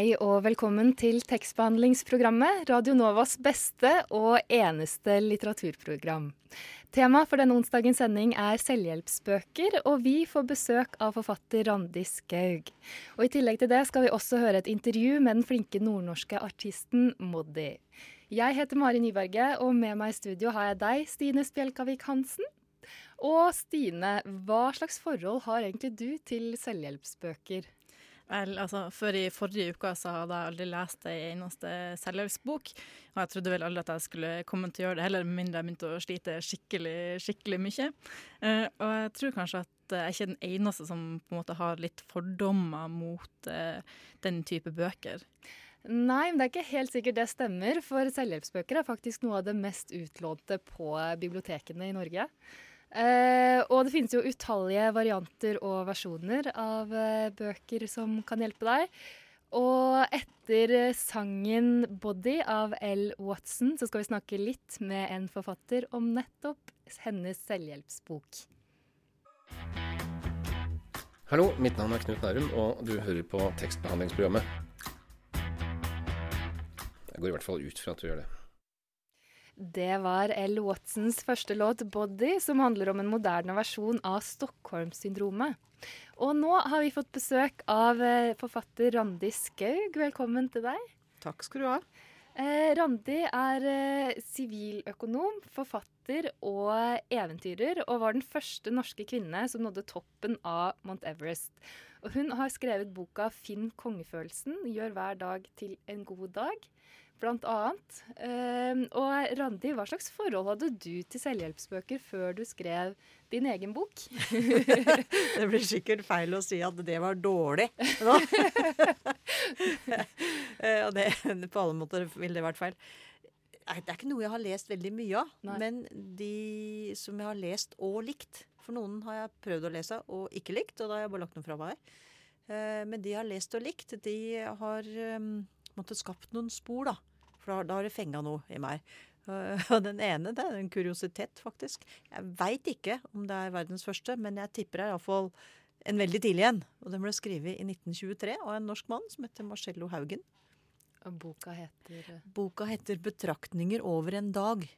Hei og velkommen til tekstbehandlingsprogrammet, Radio Novas beste og eneste litteraturprogram. Tema for denne onsdagens sending er selvhjelpsbøker, og vi får besøk av forfatter Randi Skaug. Og I tillegg til det skal vi også høre et intervju med den flinke nordnorske artisten Moddi. Jeg heter Mari Nyberget, og med meg i studio har jeg deg, Stine Spjelkavik Hansen. Og Stine, hva slags forhold har egentlig du til selvhjelpsbøker? Vel, altså, Før i forrige uke så hadde jeg aldri lest ei eneste selvhjelpsbok. Og jeg trodde vel aldri at jeg skulle komme til å gjøre det, heller med mindre jeg begynte å slite skikkelig skikkelig mye. Uh, og jeg tror kanskje at jeg ikke er den eneste som på en måte har litt fordommer mot uh, den type bøker. Nei, men det er ikke helt sikkert det stemmer, for selvhjelpsbøker er faktisk noe av det mest utlånte på bibliotekene i Norge. Uh, og det finnes jo utallige varianter og versjoner av uh, bøker som kan hjelpe deg. Og etter uh, sangen 'Body' av L. Watson, så skal vi snakke litt med en forfatter om nettopp hennes selvhjelpsbok. Hallo, mitt navn er Knut Nærum, og du hører på tekstbehandlingsprogrammet. Jeg går i hvert fall ut fra at du gjør det. Det var L. Watsons første låt 'Body', som handler om en moderne versjon av Stockholm-syndromet. Og nå har vi fått besøk av eh, forfatter Randi Skaug. Velkommen til deg. Takk skal du ha. Eh, Randi er eh, siviløkonom, forfatter og eventyrer, og var den første norske kvinne som nådde toppen av Mount Everest. Og hun har skrevet boka 'Finn kongefølelsen', gjør hver dag til en god dag blant annet. Uh, og Randi, hva slags forhold hadde du til selvhjelpsbøker før du skrev din egen bok? det blir sikkert feil å si at det var dårlig nå. uh, og det, på alle måter ville det vært feil. Det er ikke noe jeg har lest veldig mye av, Nei. men de som jeg har lest og likt For noen har jeg prøvd å lese og ikke likt, og da har jeg bare lagt noe fra meg. Uh, men de jeg har lest og likt, de har um, måttet skapt noen spor, da. For da, har det fenga noe i meg. Og den ene det er en kuriositet, faktisk. Jeg veit ikke om det er verdens første, men jeg tipper det er iallfall en veldig tidlig en. Og den ble skrevet i 1923 av en norsk mann som heter Marcello Haugen. Og boka heter Boka heter 'Betraktninger over en dag'.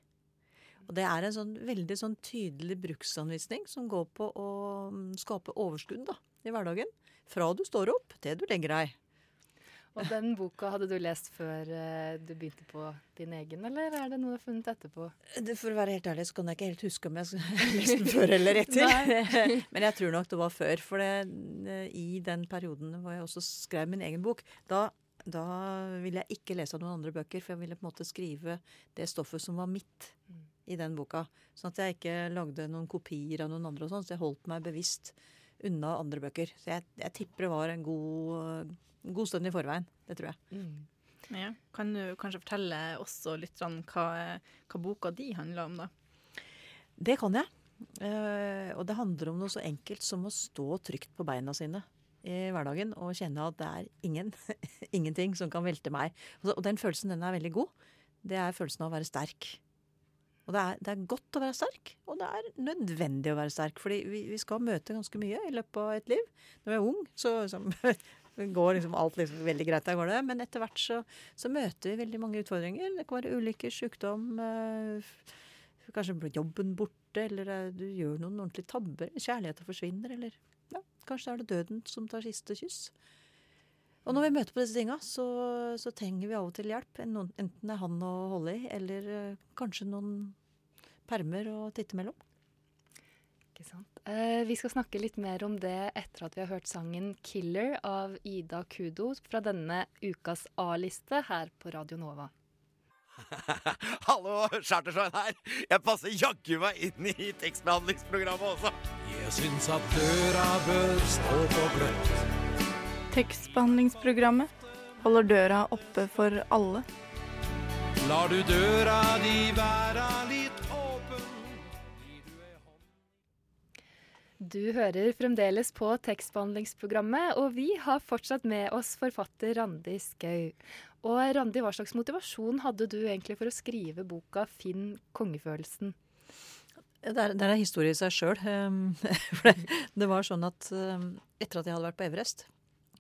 Og Det er en sånn veldig sånn tydelig bruksanvisning som går på å mm, skape overskudd da, i hverdagen. Fra du står opp til du legger deg. Og den boka hadde du lest før uh, du begynte på din egen, eller er det noe du har funnet etterpå? Det, for å være helt ærlig så kan jeg ikke helt huske om jeg har lest den før eller etter. Men jeg tror nok det var før. For det, eh, i den perioden hvor jeg også skrev min egen bok, da, da ville jeg ikke lese noen andre bøker, for jeg ville på en måte skrive det stoffet som var mitt i den boka. Sånn at jeg ikke lagde noen kopier av noen andre og sånn, så jeg holdt meg bevisst unna andre bøker. Så jeg, jeg tipper det var en god god stund i forveien. Det tror jeg. Mm. Ja. Kan du kanskje fortelle også litt sånn hva, hva boka di handler om, da? Det kan jeg. Uh, og det handler om noe så enkelt som å stå trygt på beina sine i hverdagen og kjenne at det er ingen, ingenting som kan velte meg. Og den følelsen den er veldig god. Det er følelsen av å være sterk. Og det er, det er, godt å være sterk, og det er nødvendig å være sterk. Fordi vi, vi skal møte ganske mye i løpet av et liv. Når vi er ung, så, så det går liksom alt liksom veldig greit der går det. Men etter hvert så, så, møter vi veldig mange utfordringer. Det kan være ulykker, sykdom, øh, kanskje blir jobben borte, eller øh, du gjør noen ordentlige tabber. Kjærligheten forsvinner, eller ja, kanskje er det døden som tar siste kyss. Og når vi møter på disse tinga, så, så, trenger vi av og til hjelp. Enten det er han å holde i, eller øh, kanskje noen permer å titte mellom. Ikke sant. Eh, vi skal snakke litt mer om det etter at vi har hørt sangen 'Killer' av Ida Kudo fra denne ukas A-liste her på Radio Nova. Hallo, Chartersveien her. Jeg passer jaggu meg inn i tekstbehandlingsprogrammet også. Jeg syns at døra bør stå på gløtt. Tekstbehandlingsprogrammet holder døra oppe for alle. Lar du døra di være Du hører fremdeles på tekstbehandlingsprogrammet, og vi har fortsatt med oss forfatter Randi Skau. Og Randi, hva slags motivasjon hadde du egentlig for å skrive boka 'Finn kongefølelsen'? Det er, det er en historie i seg sjøl. det, det var sånn at um, etter at jeg hadde vært på Everest,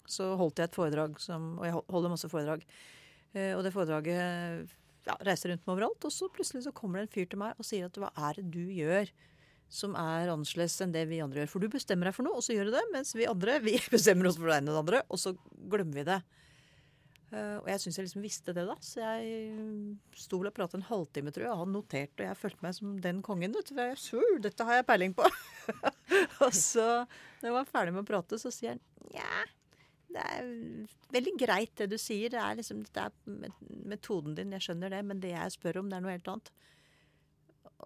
så holdt jeg et foredrag som Og jeg holder masse foredrag. Eh, og det foredraget ja, reiser rundt med overalt. Og så plutselig så kommer det en fyr til meg og sier at hva er det du gjør som er annerledes enn det vi andre gjør? For du bestemmer deg for noe, og så gjør du det. Mens vi andre vi bestemmer oss for det ene og det andre, og så glemmer vi det. Uh, og jeg syns jeg liksom visste det, da. Så jeg sto vel og pratet en halvtime, tror jeg. Og han noterte, og jeg følte meg som den kongen. Vet du. Jeg, Sur, dette har jeg peiling på. og så, når jeg var ferdig med å prate, så sier han ja, det er veldig greit det du sier. Det er liksom det er metoden din, jeg skjønner det. Men det jeg spør om, det er noe helt annet.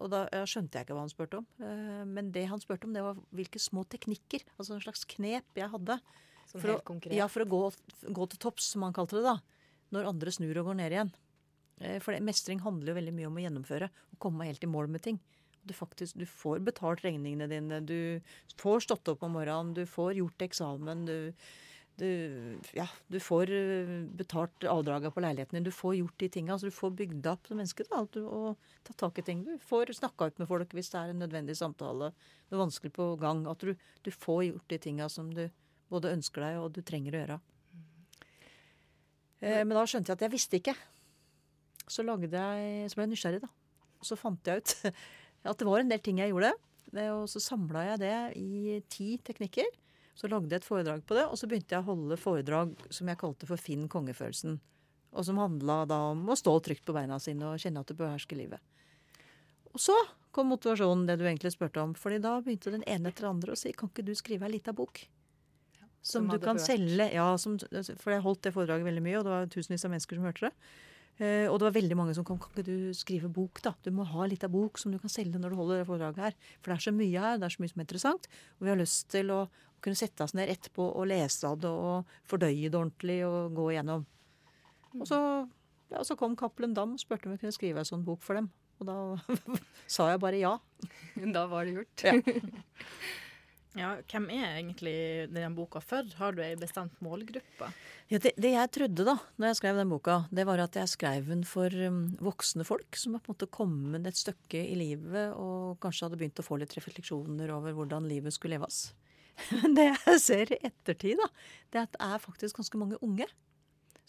Og da skjønte jeg ikke hva han spurte om. Uh, men det han spurte om, det var hvilke små teknikker, altså en slags knep jeg hadde. Sånn for helt å, konkret. Ja, for å gå, gå til topps, som han kalte det da. Når andre snur og går ned igjen. Eh, For det, mestring handler jo veldig mye om å gjennomføre og komme helt i mål med ting. Du, faktisk, du får betalt regningene dine, du får stått opp om morgenen, du får gjort eksamen, du, du, ja, du får eh, betalt avdraga på leiligheten din, du får gjort de tinga. Altså, du får bygd opp som menneske da, og tatt tak i ting. Du får snakka ut med folk hvis det er en nødvendig samtale, noe vanskelig på gang. At du, du får gjort de tinga som du både ønsker deg og du trenger å gjøre. Eh, men da skjønte jeg at jeg visste ikke. Så, lagde jeg, så ble jeg nysgjerrig, da. Så fant jeg ut at det var en del ting jeg gjorde. Eh, Og så samla jeg det i ti teknikker. Så lagde jeg et foredrag på det, og så begynte jeg å holde foredrag som jeg kalte for Finn kongefølelsen. Og som handla da om å stå trygt på beina sine og kjenne at du behersker livet. Og så kom motivasjonen, det du egentlig spurte om. fordi da begynte den ene etter den andre å si kan ikke du skrive ei lita bok? som Som, du kan selge. Ja, som, for jeg holdt det foredraget veldig mye, og det var tusenvis av mennesker som hørte det. Eh, og det var veldig mange som kom. Kan ikke du skrive bok, da? Du må ha litt av bok som du kan selge når du holder det foredraget her. For det er så mye her, det er så mye som er interessant. Og vi har lyst til å, å kunne sette oss ned etterpå og lese av det og fordøye det ordentlig og gå igjennom. Og så, ja, så kom Cappelen Dam og spurte om jeg kunne skrive en sånn bok for dem. Og da sa jeg bare ja. Da var det gjort. Ja. Ja, hvem er egentlig denne boka for? Har du ei bestemt målgruppe? Ja, det, det jeg trodde da når jeg skrev den boka, det var at jeg skrev den for um, voksne folk som har på en måte kommet et stykke i livet og kanskje hadde begynt å få litt refleksjoner over hvordan livet skulle leves. Men det jeg ser i ettertid, da, det er at det er faktisk ganske mange unge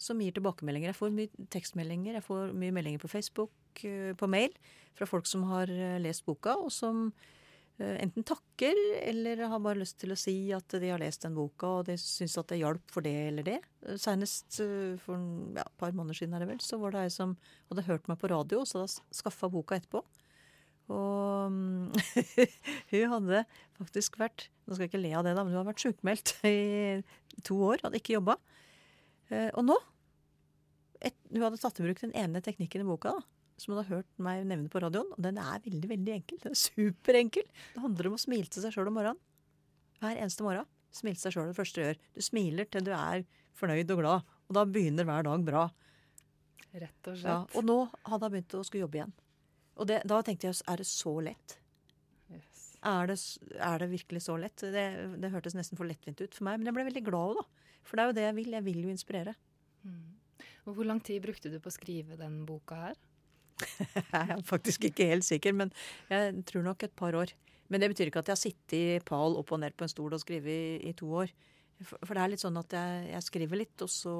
som gir tilbakemeldinger. Jeg får mye tekstmeldinger, jeg får mye meldinger på Facebook, eh, på mail, fra folk som har eh, lest boka, og som enten takker eller har bare lyst til å si at de har lest den boka og de syns at det hjalp for det eller det. Seinest Senest eh, for ja, et par måneder siden er det vel, så var det ei som hadde hørt meg på radio, så da skaffa boka etterpå. Og mm, hun hadde faktisk vært Nå skal jeg ikke le av det, da, men hun har vært sjukmeldt i to år. Hadde ikke jobba. Eh, Og nå et, Hun hadde tatt i bruk den ene teknikken i boka, da, som hun hadde hørt meg nevne på radioen. Og den er veldig veldig enkel. Den er superenkel. Det handler om å smile til seg sjøl om morgenen. Hver eneste morgen. Smile til seg sjøl det første du gjør. Du smiler til du er fornøyd og glad. Og da begynner hver dag bra. Rett og slett. Ja, og nå hadde hun begynt å skulle jobbe igjen. Og det, da tenkte jeg er det så lett? Yes. Er det, er det virkelig så lett? Det, det hørtes nesten for lettvint ut for meg, men jeg ble veldig glad òg, da. For det er jo det jeg vil. Jeg vil jo inspirere. Og hvor lang tid brukte du på å skrive den boka her? Jeg er faktisk ikke helt sikker, men jeg tror nok et par år. Men det betyr ikke at jeg har sittet i pal opp og ned på en stol og skrevet i, i to år. For, for det er litt sånn at jeg, jeg skriver litt, og så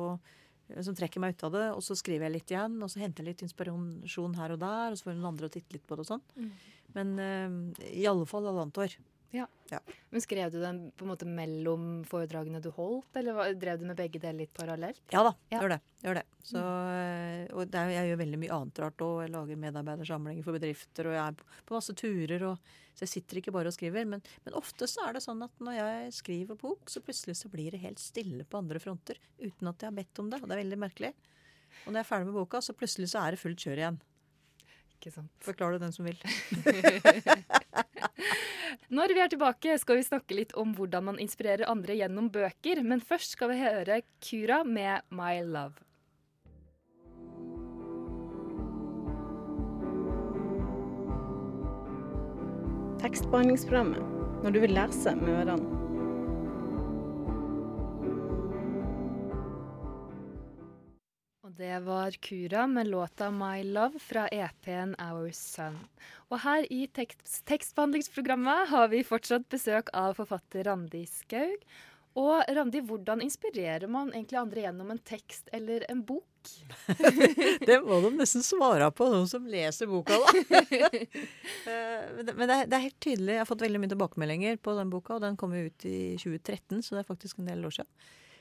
som trekker meg ut av det, og så skriver jeg litt igjen, og så henter jeg litt inspirasjon her og der, og så får noen andre å titte litt på det og sånn. Men uh, i alle fall halvannet år. Men Skrev du den på en måte mellom foredragene du holdt, eller drev du med begge deler litt parallelt? Ja da, Ja. gjør det. Gjør det. Så, eh, og det er, jeg gjør veldig mye annet rart òg. Jeg lager medarbeidersamlinger for bedrifter, og jeg er på, på masse turer. Og, så jeg sitter ikke bare og skriver. Men, men ofte så er det sånn at når jeg skriver bok, så plutselig så blir det helt stille på andre fronter. Uten at jeg har bedt om det. Og det er veldig merkelig. Og når jeg er ferdig med boka, så plutselig så er det fullt kjør igjen. Ikke sant? Forklar det den som vil. Når vi er tilbake, skal vi snakke litt om hvordan man inspirerer andre gjennom bøker. Men først skal vi høre Kura med 'My Love'. Tekstbehandlingsprogrammet når du vil lese med ørene. Det var Kura med låta 'My Love' fra EP-en Our Sun. Og her i tekst tekstbehandlingsprogrammet har vi fortsatt besøk av forfatter Randi Skaug. Og Randi, hvordan inspirerer man egentlig andre gjennom en tekst eller en bok? det må de nesten svare på, noen som leser boka, da. Eh, men det er helt tydelig. Jeg har fått veldig mye tilbakemeldinger på den boka, og den kom jo ut i 2013, så det er faktisk en del år siden.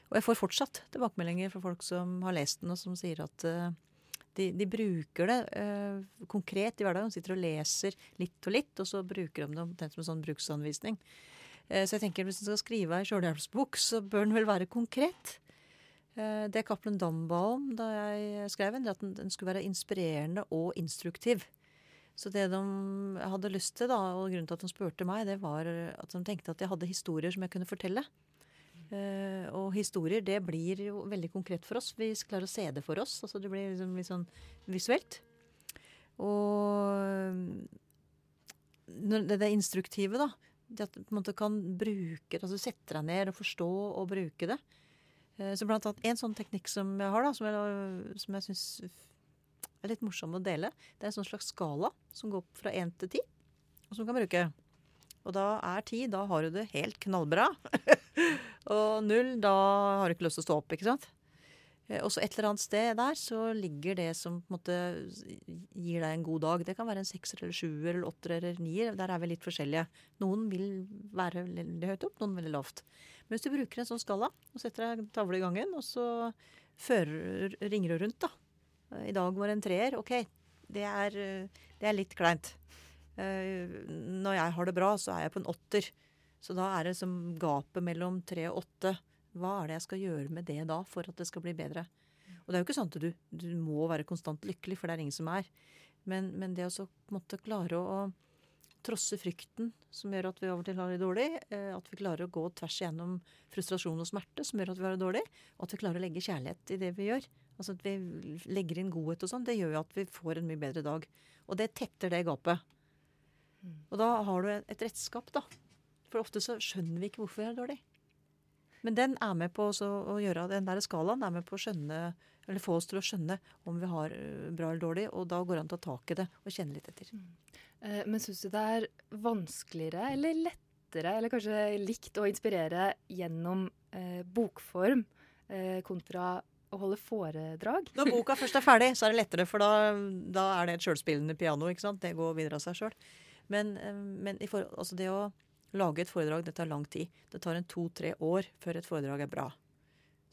Og jeg får fortsatt tilbakemeldinger fra folk som har lest den, og som sier at uh, de, de, bruker det uh, konkret i hverdagen. Sitter og leser litt og litt, og så bruker de det omtrent som en sånn bruksanvisning. Uh, så jeg tenker hvis en skal skrive ei sjølhjelpsbok, så bør den vel være konkret. Det Cappelen Dam ba om da jeg skrev den, at den skulle være inspirerende og instruktiv. Så det de hadde lyst til, da, og grunnen til at de spurte meg, det var at de tenkte at jeg hadde historier som jeg kunne fortelle. Uh, og historier, det blir jo veldig konkret for oss. Vi klarer å se det for oss. altså Det blir liksom litt sånn visuelt. Og når det, det instruktive, da. Det at man kan bruke altså Sette deg ned og forstå og bruke det. Uh, så blant annet en sånn teknikk som jeg har, da, som jeg, som jeg syns er litt morsom å dele, det er en sånn slags skala som går opp fra én til ti, og som du kan bruke. Og da er ti, da har du det helt knallbra. og null, da har du ikke lyst til å stå opp, ikke sant. Og så et eller annet sted der så ligger det som på en måte gir deg en god dag. Det kan være en sekser eller sjuer eller åtter eller nier. Der er vi litt forskjellige. Noen vil være veldig høyt opp, noen veldig lavt. Men hvis du bruker en sånn skala og setter deg tavle i gangen, og så fører, ringer du rundt, da. I dag var det en treer. OK, det er, det er litt kleint. Når jeg har det bra, så er jeg på en åtter. Så da er det som gapet mellom tre og åtte. Hva er det jeg skal gjøre med det da, for at det skal bli bedre? Og det er jo ikke sånn at du, du må være konstant lykkelig, for det er ingen som er. Men, men det å måtte klare å, å trosse frykten som gjør at vi av og til har det dårlig, at vi klarer å gå tvers igjennom frustrasjon og smerte som gjør at vi har det dårlig, og at vi klarer å legge kjærlighet i det vi gjør. Altså at vi legger inn godhet og sånn, det gjør jo at vi får en mye bedre dag. Og det tetter det gapet. Og da har du et redskap, da. For ofte så skjønner vi ikke hvorfor vi er dårlig. Men den er med på å gjøre den der skalaen er med på å skjønne, eller få oss til å skjønne om vi har bra eller dårlig, og da går det an å ta tak i det og kjenne litt etter. Mm. Eh, men syns du det er vanskeligere eller lettere, eller kanskje likt å inspirere gjennom eh, bokform eh, kontra å holde foredrag? Når boka først er ferdig, så er det lettere, for da, da er det et sjølspillende piano. ikke sant? Det går videre av seg sjøl. Men, men for, altså det å lage et foredrag, det tar lang tid. Det tar en to-tre år før et foredrag er bra.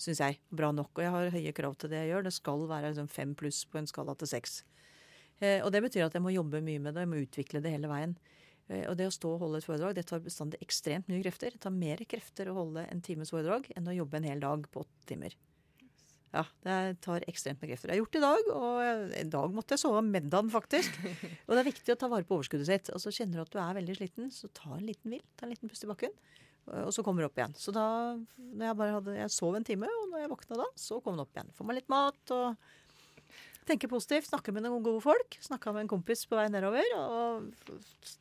Syns jeg. Bra nok. Og jeg har høye krav til det jeg gjør. Det skal være liksom fem pluss på en skala til seks. Eh, og det betyr at jeg må jobbe mye med det. Jeg må utvikle det hele veien. Eh, og det å stå og holde et foredrag det tar bestandig ekstremt mye krefter. Det tar mer krefter å holde en times foredrag enn å jobbe en hel dag på åtte timer. Ja, det tar ekstremt med krefter. Jeg har gjort det i dag, og i dag måtte jeg sove middagen, faktisk. Og det er viktig å ta vare på overskuddet sitt. Og så kjenner du at du er veldig sliten, så ta en liten hvil. Ta en liten pust i bakken. Og så kommer du opp igjen. Så da når jeg bare hadde, jeg sov en time, og når jeg våkna da, så kom den opp igjen. Får meg litt mat og tenker positivt. Snakker med noen gode folk. Snakka med en kompis på vei nedover. Og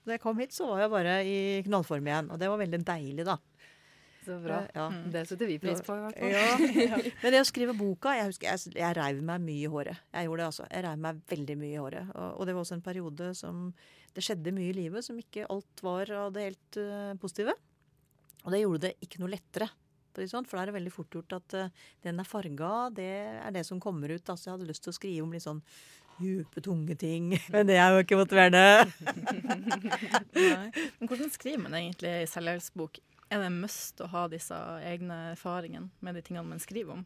da jeg kom hit, så var jeg bare i knallform igjen. Og det var veldig deilig, da. Så bra. Ja. Mm. Det setter vi pris på, i hvert fall. Ja. Men det å skrive boka Jeg husker jeg, jeg reiv meg mye i håret. Jeg gjorde det altså. Jeg reiv meg veldig mye i håret. Og, og, det var også en periode som det skjedde mye i livet som ikke alt var av det helt uh, positive. Og det gjorde det ikke noe lettere. For da er det veldig fort gjort at uh, den er farga. Det er det som kommer ut. Altså, jeg hadde lyst til å skrive om litt sånn dype, tunge ting. Men det er jo ikke motiverende. Men hvordan skriver man egentlig selvhjelpsbok? Er det must å ha disse egne erfaringene med de tingene man skriver om?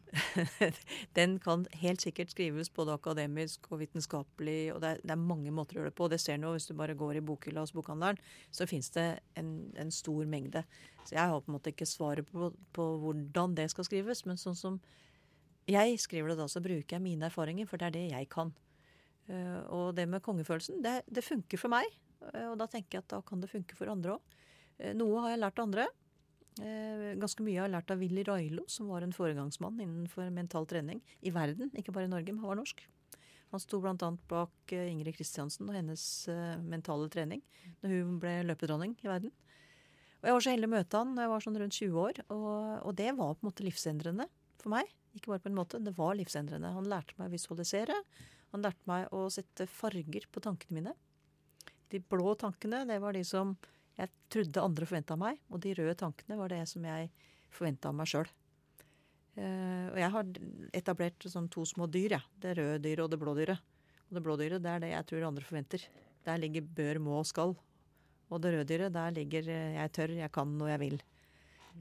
Den kan helt sikkert skrives både akademisk og vitenskapelig, og det er, det er mange måter å gjøre det på. Det ser du hvis du bare går i bokhylla hos bokhandleren, så fins det en, en, stor mengde. Så jeg har på en måte ikke svaret på, på hvordan det skal skrives, men sånn som jeg skriver det da, så bruker jeg mine erfaringer, for det er det jeg kan. Uh, og det med kongefølelsen, det, det funker for meg. Uh, og da tenker jeg at da kan det funke for andre òg. Uh, noe har jeg lært andre. Eh, ganske mye jeg har lært av Willy Railo, som var en foregangsmann innenfor mental trening i verden. Ikke bare i Norge, men han var norsk. Han sto bl.a. bak eh, Ingrid Kristiansen og hennes eh, mentale trening når hun ble løpedronning i verden. Og Jeg var så heldig å møte han da jeg var sånn rundt 20 år, og, og det var på en måte livsendrende for meg. Ikke bare på en måte, det var livsendrende. Han lærte meg å visualisere. Han lærte meg å sette farger på tankene mine. De blå tankene, det var de som jeg trodde andre forventa meg, og de røde tankene var det som jeg forventa av meg sjøl. Uh, og jeg har etablert sånn to små dyr, ja. det røde dyret og det blå dyret. Og det blå dyret det er det jeg tror andre forventer. Der ligger bør, må skal. Og det røde dyret, der ligger eh, jeg tør, jeg kan og jeg vil.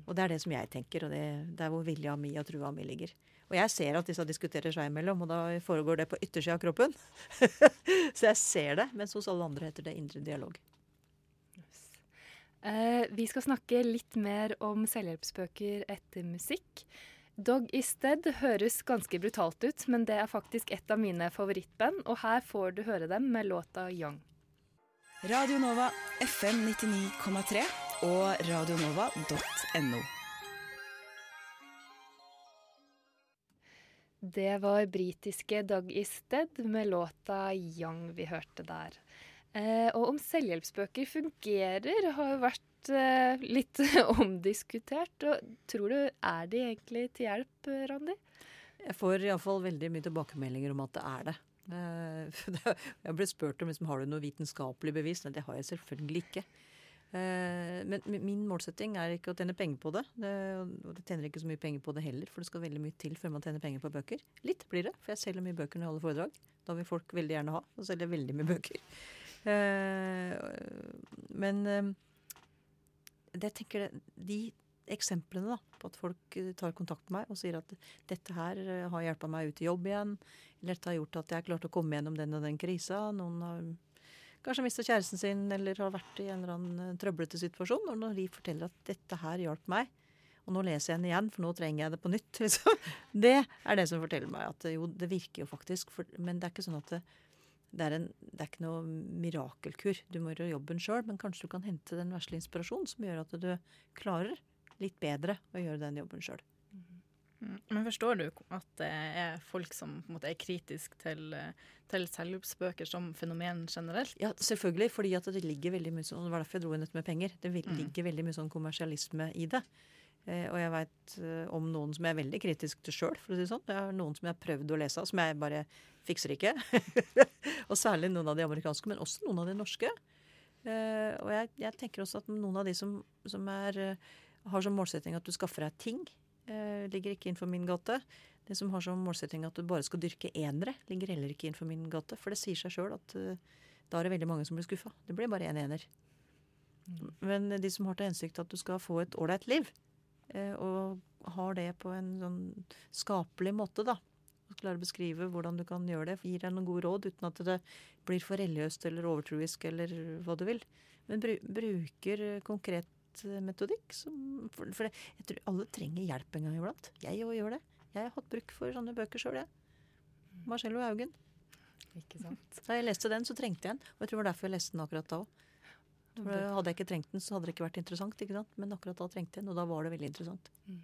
Og det er det som jeg tenker, og det, det er hvor vilja mi og trua mi ligger. Og jeg ser at disse diskuterer seg imellom, og da foregår det på yttersida av kroppen. Så jeg ser det, mens hos alle andre heter det indre dialog. Eh, vi skal snakke litt mer om selvhjelpsbøker etter musikk. Dog is Dead høres ganske brutalt ut, men det er faktisk et av mine favorittband, og her får du høre dem med låta Young. Radio Nova FM 99,3 og radionova.no. Det var britiske Dog is Dead med låta Young vi hørte der. Eh, og om selvhjelpsbøker fungerer, har jo vært eh, litt omdiskutert. Og tror du er de egentlig til hjelp, Randi? Jeg får iallfall veldig mye tilbakemeldinger om at det er det. Eh, jeg ble spurt om liksom, har du noe vitenskapelig bevis. Nei, det har jeg selvfølgelig ikke. Eh, men min målsetting er ikke å tjene penger på det. Og det tjener ikke så mye penger på det heller, for det skal veldig mye til før man tjener penger på bøker. Litt blir det, for jeg selger mye bøker når jeg holder foredrag. Da vil folk veldig gjerne ha. Da selger veldig mye bøker. Eh, men eh, det jeg tenker de eksemplene da, på at folk tar kontakt med meg og sier at dette her har hjulpet meg ut i jobb igjen, eller dette har gjort at jeg klarte å komme gjennom den og den krisa. Noen har kanskje mista kjæresten sin eller har vært i en eller annen trøblete situasjon. Og når de forteller at dette her hjalp meg, og nå leser jeg den igjen, for nå trenger jeg det på nytt. Liksom. Det er det som forteller meg at jo, det virker jo faktisk. For, men det er ikke sånn at det, det er, en, det er ikke noe mirakelkur. Du må gjøre jobben sjøl, men kanskje du kan hente den vesle inspirasjonen som gjør at du klarer litt bedre å gjøre den jobben sjøl. Mm. Men forstår du at det er folk som på en måte er kritiske til, til selvhjelpsbøker som fenomen generelt? Ja, selvfølgelig. fordi at det ligger veldig mye sånn, Det var derfor jeg dro inn dette med penger. Det mm. ligger mm. veldig mye sånn kommersialisme i det. Eh, og jeg veit eh, om noen som jeg er veldig kritisk til sjøl, for å si det sånn. Det er noen som jeg har prøvd å lese av, som jeg bare fikser ikke. og særlig noen av de amerikanske, men også noen av de norske. Eh, og jeg, jeg tenker også at noen av de som, som er, har som målsetting at du skaffer deg ting, ligger ikke innenfor min gate. Det som har som målsetting at du bare skal dyrke enere, ligger heller ikke innenfor min gate. For det sier seg sjøl at da er det veldig mange som blir skuffa. Det blir bare én en ener. Mm. Men de som har til hensikt at du skal få et ålreit liv, og har det på en sånn skapelig måte, da. Og klarer å beskrive hvordan du kan gjøre det. Gir deg noen gode råd uten at det blir for religiøst eller overtroisk eller hva du vil. Men bru, bruker konkret metodikk. Som, for, for det, jeg tror alle trenger hjelp en gang iblant. Jeg òg gjør det. Jeg har hatt bruk for sånne bøker sjøl, jeg. Marcello Haugen. Ikke sant. Da jeg leste den, så trengte jeg den. Og jeg tror det var derfor jeg leste den akkurat da òg. For hadde jeg ikke trengt den, så hadde det ikke vært interessant. ikke sant? Men akkurat da trengte jeg den, og da var det veldig interessant. Mm.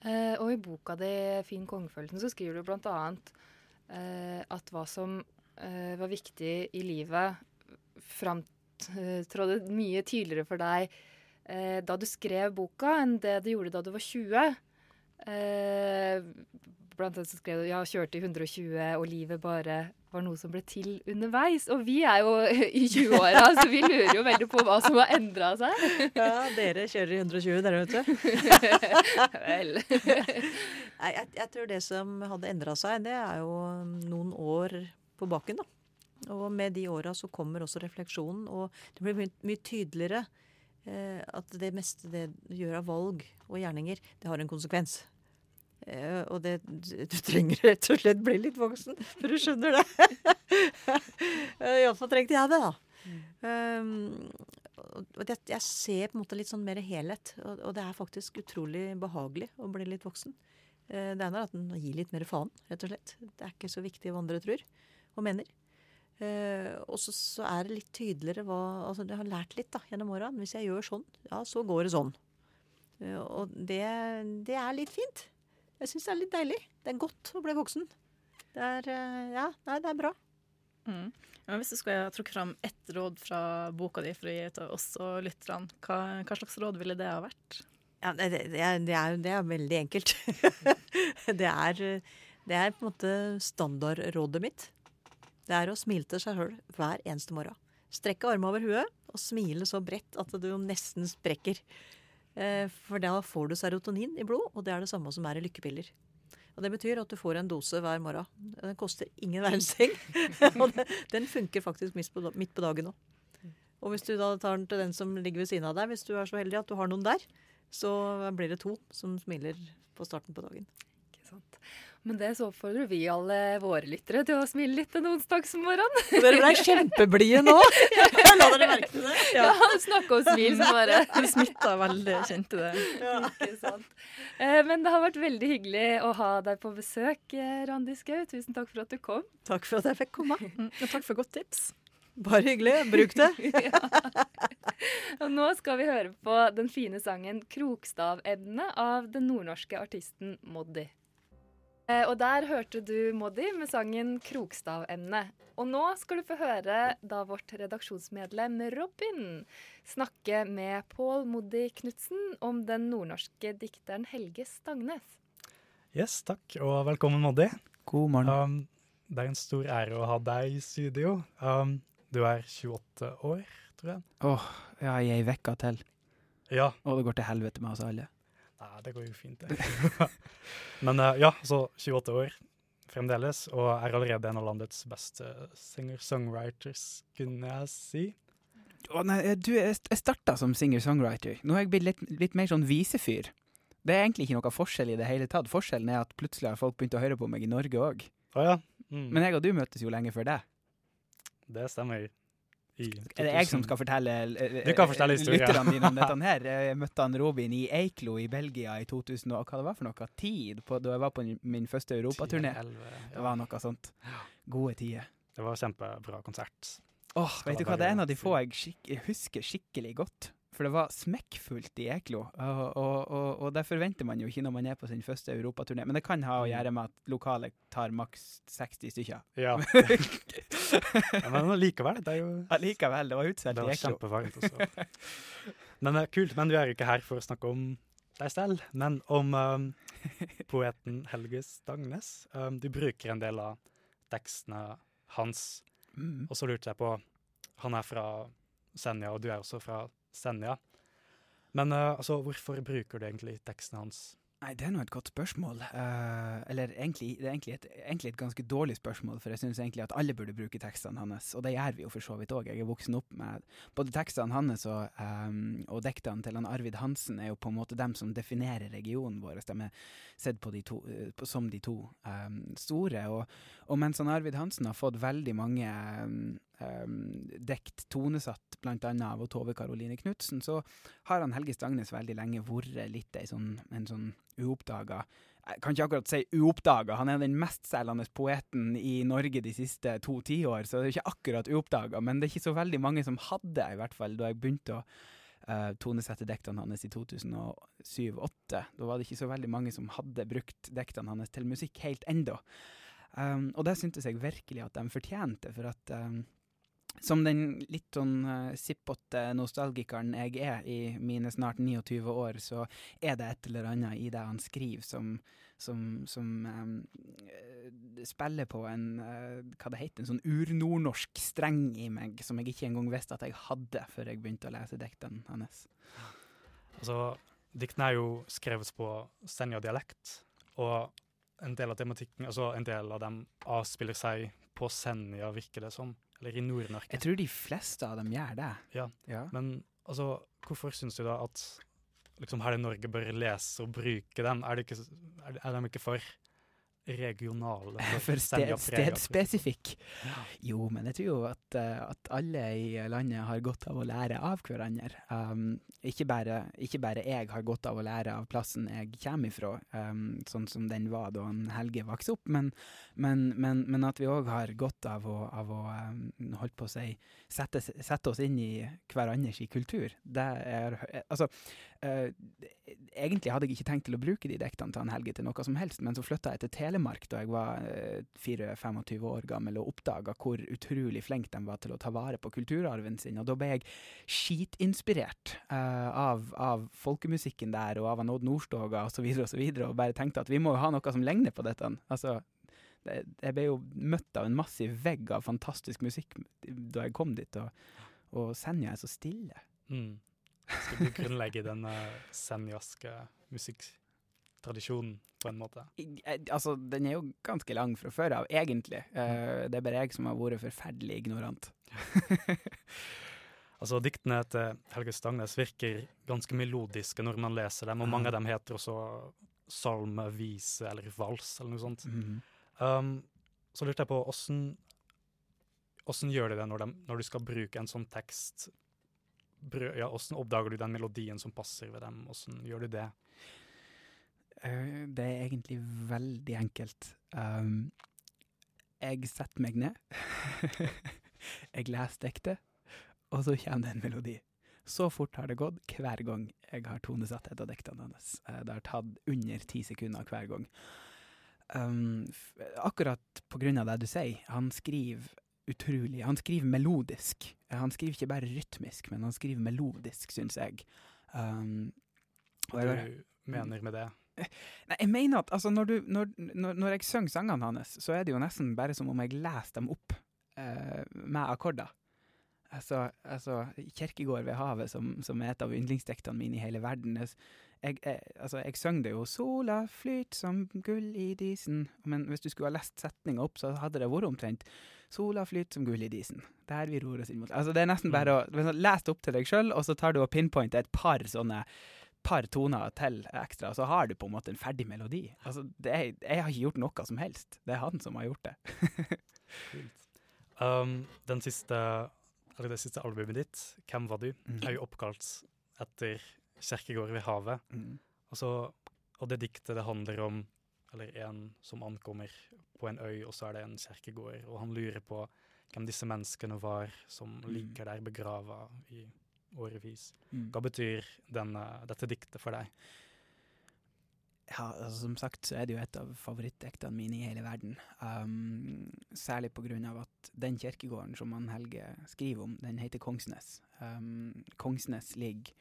Eh, og i boka di 'Fin kongefølelsen' så skriver du bl.a. Eh, at hva som eh, var viktig i livet, framtrådde mye tydeligere for deg eh, da du skrev boka, enn det det gjorde da du var 20. Eh, blant annet så skrev ja, kjørte i 120, og livet bare var noe som ble til underveis. Og vi er jo i 20-åra, så vi lurer jo veldig på hva som har endra seg. Ja, dere kjører i 120, dere, vet du. Vel. Nei, jeg, jeg, tror det som hadde endra seg, det er jo noen år på baken, da. Og med de åra så kommer også refleksjonen, og det blir mye, mye tydeligere eh, at det meste det gjør av valg og gjerninger, det har en konsekvens. Uh, og det, du trenger rett og slett bli litt voksen for du skjønner det. uh, Iallfall trengte jeg det, da. Mm. Um, og det, jeg ser på en måte litt sånn mer helhet. Og, og, det er faktisk utrolig behagelig å bli litt voksen. Uh, det ene er at en gir litt mer faen, rett og slett. Det er ikke så viktig hva andre tror og mener. Uh, og så, så, er det litt tydeligere hva Altså, jeg har lært litt da, gjennom åra. Hvis jeg gjør sånn, ja, så går det sånn. Og det, det er litt fint. Jeg syns det er litt deilig. Det er godt å bli voksen. Det er eh, Ja, nei, det er bra. Mm. Men hvis du skulle trukke fram ett råd fra boka di for å gi til oss og lytterne, hva, hva slags råd ville det ha vært? Ja, det, det, det, er, det, er, det er veldig enkelt. det, er, det er på en måte standardrådet mitt. Det er å smile til seg sjøl hver eneste morgen. Strekke armene over huet og smile så bredt at du nesten sprekker. Eh, for da får du serotonin i blod, og det er det samme som er i lykkepiller. Og Det betyr at du får en dose hver morgen. Den koster ingen verdens ting. og den funker faktisk midt på, dagen òg. Og hvis du da tar den til den som ligger ved siden av deg, hvis du er så heldig at du har noen der, så blir det to som smiler på starten på dagen. Sant. Men det så oppfordrer vi alle våre lyttere til å smile litt en onsdagsmorgen. Dere ble kjempeblide nå! La dere merke til det? Ja, ja Snakke om smil som bare Du smitta veldig, kjente det. Ja. Ikke sant. Eh, men det har vært veldig hyggelig å ha deg på besøk, eh, Randi Skau. Tusen takk for at du kom. Takk for at jeg fikk komme. Mm, og takk for godt tips. Bare hyggelig. Bruk det. ja. Og nå skal vi høre på den fine sangen 'Krokstavedne' av den nordnorske artisten Moddi. Eh, og der hørte du Moddi med sangen 'Krokstavemne'. Og nå skal du få høre da vårt redaksjonsmedlem Robin snakke med Pål Moddi Knutsen om den nordnorske dikteren Helge Stangnes. Yes, takk, og velkommen, Moddi. God morgen. Um, det er en stor ære å ha deg i studio. Um, du er 28 år, tror jeg. Åh, oh, ja, i ei uke til. Ja. Og det går til helvete med oss alle. Nei, det går jo fint, det. Men uh, ja, så 28 år fremdeles, og er allerede en av landets beste singer-songwriters, kunne jeg si. Å nei, eh, du, jeg starta som singer-songwriter. Nå har jeg blitt litt, litt, mer sånn visefyr. Det er egentlig ikke noe forskjell i det hele tatt. Forskjellen er at plutselig har folk begynt å høre på meg i Norge òg. Oh, ja. mm. Men jeg og du møtes jo lenge før det. Det stemmer. Er det jeg som skal fortelle, eh, du kan fortelle lytterne dine om dette her? Jeg møtte han Robin i Eiklo i Belgia i 2000 og hva det var for noe tid på, da jeg var på min første europaturné. Det var noe sånt. Gode tider. Det var kjempebra konsert. Åh, oh, vet du hva, Det er en av de få jeg, skik jeg husker skikkelig godt. For det var smekkfullt i Eklo, og, og, og, og, det forventer man jo ikke når man er på sin første europaturné. Men det kan ha å mm. gjøre med at lokalet tar maks 60 stykker. Ja. ja men likevel, det er jo Allikevel, det var utsolgt i Eklo. Det var kjempevarmt også. Men uh, kult. Men vi er ikke her for å snakke om deg selv, men om um, poeten Helge Stangnes. Um, du bruker en del av tekstene hans, mm. og så lurte jeg på Han er fra Senja, og du er også fra Senja. Men uh, altså, hvorfor bruker du egentlig teksten hans? Nei, Det er nå et godt spørsmål. Uh, eller egentlig, det er egentlig et, egentlig et, ganske dårlig spørsmål, for jeg syns egentlig at alle burde bruke tekstene hans. Og det gjør vi jo for så vidt òg. Jeg er voksen opp med både tekstene hans og, um, og diktene til han Arvid Hansen er jo på en måte dem som definerer regionen vår. De er sett på, de to, uh, som de to um, store. Og, og mens han Arvid Hansen har fått veldig mange um, um, dekt tonesatt bl.a. av Tove Karoline Knutsen, så har han Helge Stangnes veldig lenge vært litt sånn, en sånn uoppdaga jeg kan ikke akkurat si uoppdaga, han er den mestselgende poeten i Norge de siste to tiår, så det er ikke akkurat uoppdaga, men det er ikke så veldig mange som hadde, i hvert fall da jeg begynte å uh, tonesette diktene hans i 2007-2008. Da var det ikke så veldig mange som hadde brukt diktene hans til musikk helt ennå. Um, og det syntes jeg virkelig at de fortjente, for at um, som den litt sånn uh, sippete nostalgikeren jeg er i mine snart 29 år, så er det et eller annet i det han skriver som, som, som um, spiller på en uh, hva det heter, en sånn urnordnorsk streng i meg, som jeg ikke engang visste at jeg hadde før jeg begynte å lese diktene hans. Altså, diktene er jo skrevet på Senja-dialekt, og en del av tematikken, altså en del av dem avspiller seg på Senja, virker det som. Eller i Nord-Norge. Jeg tror de fleste av dem gjør det. Ja, ja. Men altså, hvorfor syns du da at liksom hele Norge bør lese og bruke dem? Er, ikke, er, er de ikke for regionale? For sted, stedspesifikk? Ja. Jo, men jeg tror jo at, uh, at, alle i landet har godt av å lære av hverandre. Um, ikke, bare, ikke, bare, jeg har godt av å lære av plassen jeg kommer ifra, um, sånn som den var da Helge vokste opp, men, men, men, men, at vi òg har godt av å, av å um, holdt på å si, sette, sette, oss inn i hverandres kultur. Det er Altså, uh, egentlig hadde jeg ikke tenkt til å bruke de diktene til han Helge til noe som helst, men så flytta jeg til Telemark da jeg var uh, 24-25 år gammel og oppdaga hvor utrolig flink de var til å ta vare på kulturarven sin. Og da ble jeg skitinspirert uh, av, av folkemusikken der og av Odd Nordstoga osv. Og, så videre, og bare tenkte at vi må jo ha noe som ligner på dette. Altså, det, jeg ble jo møtt av en massiv vegg av fantastisk musikk da jeg kom dit, og, og Senja er så stille. Mm. Skal grunnlegge denne uh, senjaske musikktradisjonen på en måte? Eh, altså, den er jo ganske lang fra før av, egentlig. Eh, det er bare jeg som har vært forferdelig ignorant. Altså, Diktene til Helge Stangnes virker ganske melodiske når man leser dem, og mange av dem heter også salme, vise eller vals eller noe sånt. Mhm. Um, så lurte jeg på åssen gjør de det når, de, når du skal bruke en sånn tekst? Ja, Hvordan oppdager du den melodien som passer ved dem? hvordan gjør du det? Eh, det er egentlig veldig enkelt. Um, jeg setter meg ned, jeg leser diktet, og så kommer det en melodi. Så fort har det gått hver gang jeg har tonesatt et av diktene hans. Eh, Det har tatt under ti sekunder hver gang. Um, akkurat på grunn av det du sier, han skriver utrolig Han skriver melodisk. Eh, Han skriver ikke bare rytmisk, men han skriver melodisk, syns jeg. Um, Hva jeg- du mener med det? Nei, jeg mener at altså, når, du, når, når, når jeg synger sangene hans, så er det jo nesten bare som om jeg leser dem opp uh, med akkorder. Altså, altså 'Kirkegård ved havet', som, som er et av yndlingsdiktene mine i hele verden. Jeg, jeg, altså, jeg sang det jo 'Sola flyt som gull i disen', men hvis du skulle ha lest setninga opp, så hadde det vært omtrent 'Sola flyt som gull i disen'. Der vi ror oss inn mot Altså, det er nesten bare å lese opp til deg sjøl, og så tar du og pinpointer et par sånne par toner til ekstra, så har du på en måte en ferdig melodi. Altså, det er, jeg har ikke gjort noe som helst. Det er han som har gjort det. Um, den siste, eller det siste albumet ditt, 'Hvem var du?', mm. er jo oppkalt etter Kjerkegård ved havet. Mm. Og, så, og det diktet det handler om eller en som ankommer på en øy, og så er det en kjerkegård, og han lurer på hvem disse menneskene var som ligger der begrava i årevis. Mm. Hva betyr denne, dette diktet for deg? Ja, altså, som sagt så er det jo et av favorittdiktene mine i hele verden. Um, særlig av at den kirkegården som han Helge skriver om, den heter Kongsnes. Um, Kongsnes ligger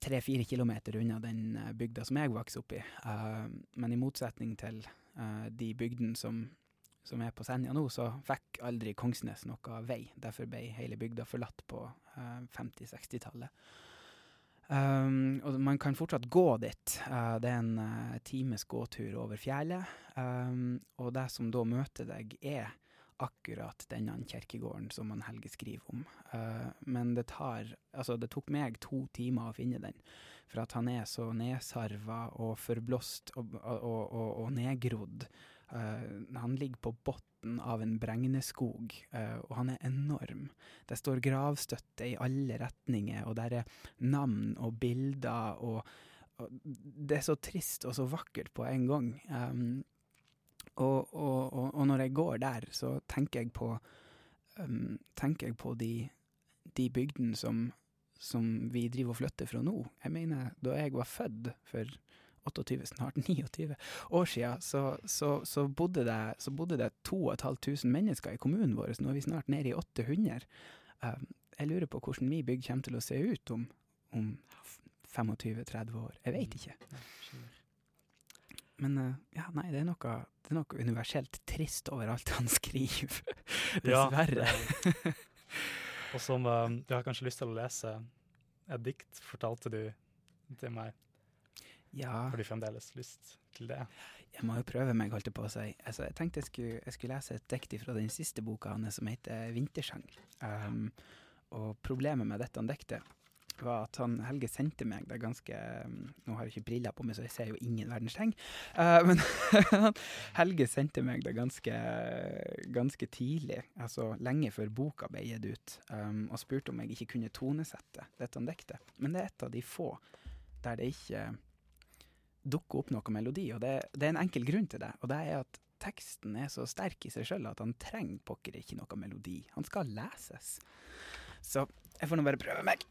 tre-fire kilometer unna den eh, bygda som jeg vokste opp i. Um, men i motsetning til eh, de bygdene som, som er på Senja nå, så fikk aldri Kongsnes noe vei. Derfor ble hele bygda forlatt på eh, 50-60-tallet. Um, og man kan fortsatt gå dit. Det er en times gåtur over fjellet. Um, og det som da møter deg, er akkurat denne kirkegården som han Helge skriver om. Uh, men det tar Altså, det tok meg to timer å finne den. For at han er så nedsarva og forblåst og, og, og, og, nedgrodd. Uh, han ligger på bunnen av en bregneskog, uh, og han er enorm. Det står gravstøtte i alle retninger, og der er navn og bilder, og det er så trist og så vakkert på en gang. Um, og, og, og, når jeg går der, så tenker jeg på um, tenker jeg på de, de bygdene som, som vi driver og flytter fra nå. Jeg mener, da jeg var født for 28, snart 29 år siden, så, så, så, bodde det, så bodde det 2500 mennesker i kommunen vår. Nå er vi snart nede i 800. Um, jeg lurer på hvordan min bygd kommer til å se ut om, om 25-30 år. Jeg vet ikke. Men uh, ja, nei, det er, noe, det er noe universelt trist over alt han skriver. Dessverre. Ja, og som Du har kanskje lyst til å lese et dikt, fortalte du til meg. Ja. Har du fremdeles lyst til det? Jeg må jo prøve meg, holdt jeg på å si. Altså, jeg tenkte jeg skulle, jeg skulle lese et dikt fra den siste boka hans, som heter 'Vintersang'. Um, og problemet med dette diktet var at han Helge sendte meg det ganske um, Nå har jeg ikke briller på meg, så jeg ser jo ingen verdens ting. Uh, men Helge sendte meg det ganske, ganske tidlig, altså lenge før boka ble gitt ut, um, og spurte om jeg ikke kunne tonesette dette diktet. Men det er et av de få der det ikke dukker opp noe melodi, og det, det er en enkel grunn til det. Og det er at teksten er så sterk i seg sjøl at han trenger pokker ikke noe melodi. Han skal leses. Så jeg får nå bare prøve meg.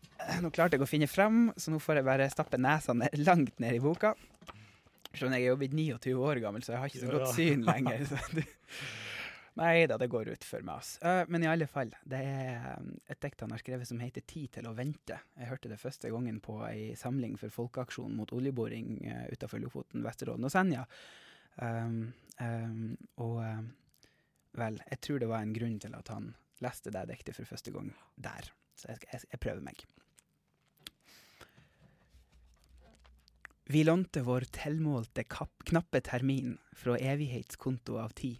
Nå klarte jeg å finne frem, så nå får jeg bare stappe nesa ned, langt ned i boka. Skjønner, jeg er jo blitt 29 år gammel, så jeg har ikke så godt syn lenger. Så det, nei da, det går utfor meg, altså. Eh, men i alle fall, det er um, et dikt han har skrevet som heter 'Tid til å vente'. Jeg hørte det første gangen på ei samling for Folkeaksjonen mot oljeboring uh, utafor Lofoten, Vesterålen og Senja. Um, um, og um, vel, jeg tror det var en grunn til at han leste det diktet for første gang der. Så jeg, jeg, jeg prøver meg. Vi lånte vår tilmålte knappe termin fra evighetskonto av tid.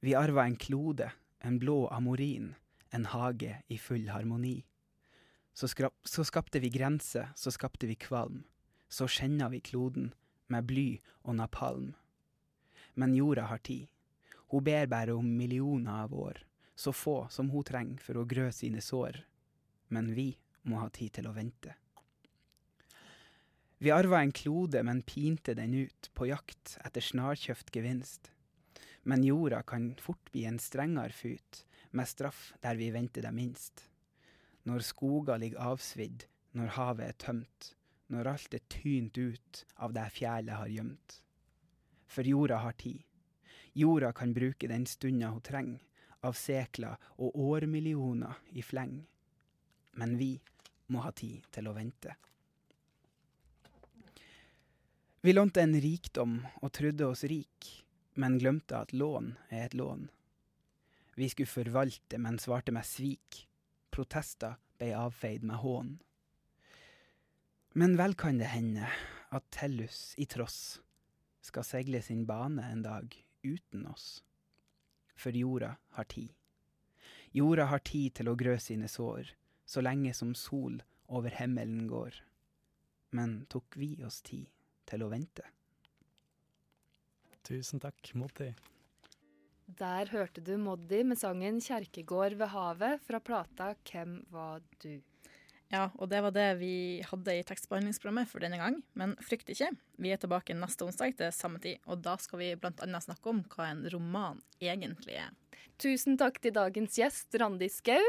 Vi arva en klode, en blå amorin, en hage i full harmoni. Så, så skapte vi grense, så skapte vi kvalm. Så skjenna vi kloden med bly og napalm. Men jorda har tid. Hun ber bare om millioner av år, så få som hun trenger for å grø sine sår. Men vi må ha tid til å vente. Vi arva en klode, men pinte den ut, på jakt etter snarkjøpt gevinst. Men jorda kan fort bli en strengere fut, med straff der vi venter det minst. Når skoger ligger avsvidd, når havet er tømt, når alt er tynt ut av det fjellet har gjemt. For jorda har tid. Jorda kan bruke den stunda hun trenger, av sekler og årmillioner i fleng. Men vi må ha tid til å vente. Vi lånte en rikdom og trodde oss rik, men glemte at lån er et lån. Vi skulle forvalte, men svarte med svik. Protester ble avfeid med hån. Men vel kan det hende at Tellus i tross skal seile sin bane en dag uten oss. For jorda har tid. Jorda har tid til å grø sine sår, så lenge som sol over himmelen går. Men tok vi oss tid til å vente? Tusen takk, Moddi. Der hørte du Moddi med sangen 'Kjerkegård ved havet' fra plata 'Hvem var du'. Ja, og det var det vi hadde i tekstbehandlingsprogrammet for denne gang. Men frykt ikke, vi er tilbake neste onsdag til samme tid, og da skal vi annet snakke om hva en roman egentlig er. Tusen takk til dagens gjest, Randi Skau.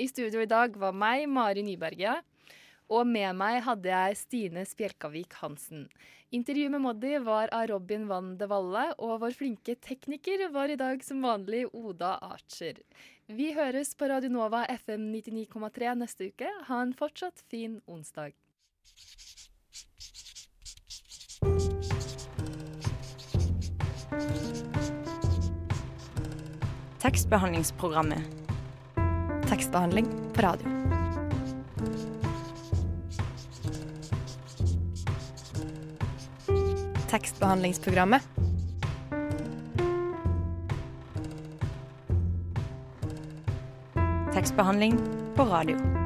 I studio i dag var meg, Mari Nyberget. Og med meg hadde jeg Stine Spjelkavik Hansen. Intervjuet med Moddi var av Robin Van de Valle, og vår flinke tekniker var i dag som vanlig Oda Archer. Vi høres på Radio Nova FM 99,3 neste uke. Ha en fortsatt fin onsdag. Tekstbehandlingsprogrammet. Tekstbehandling på radio. Tekstbehandlingsprogrammet. Tekstbehandling på radio.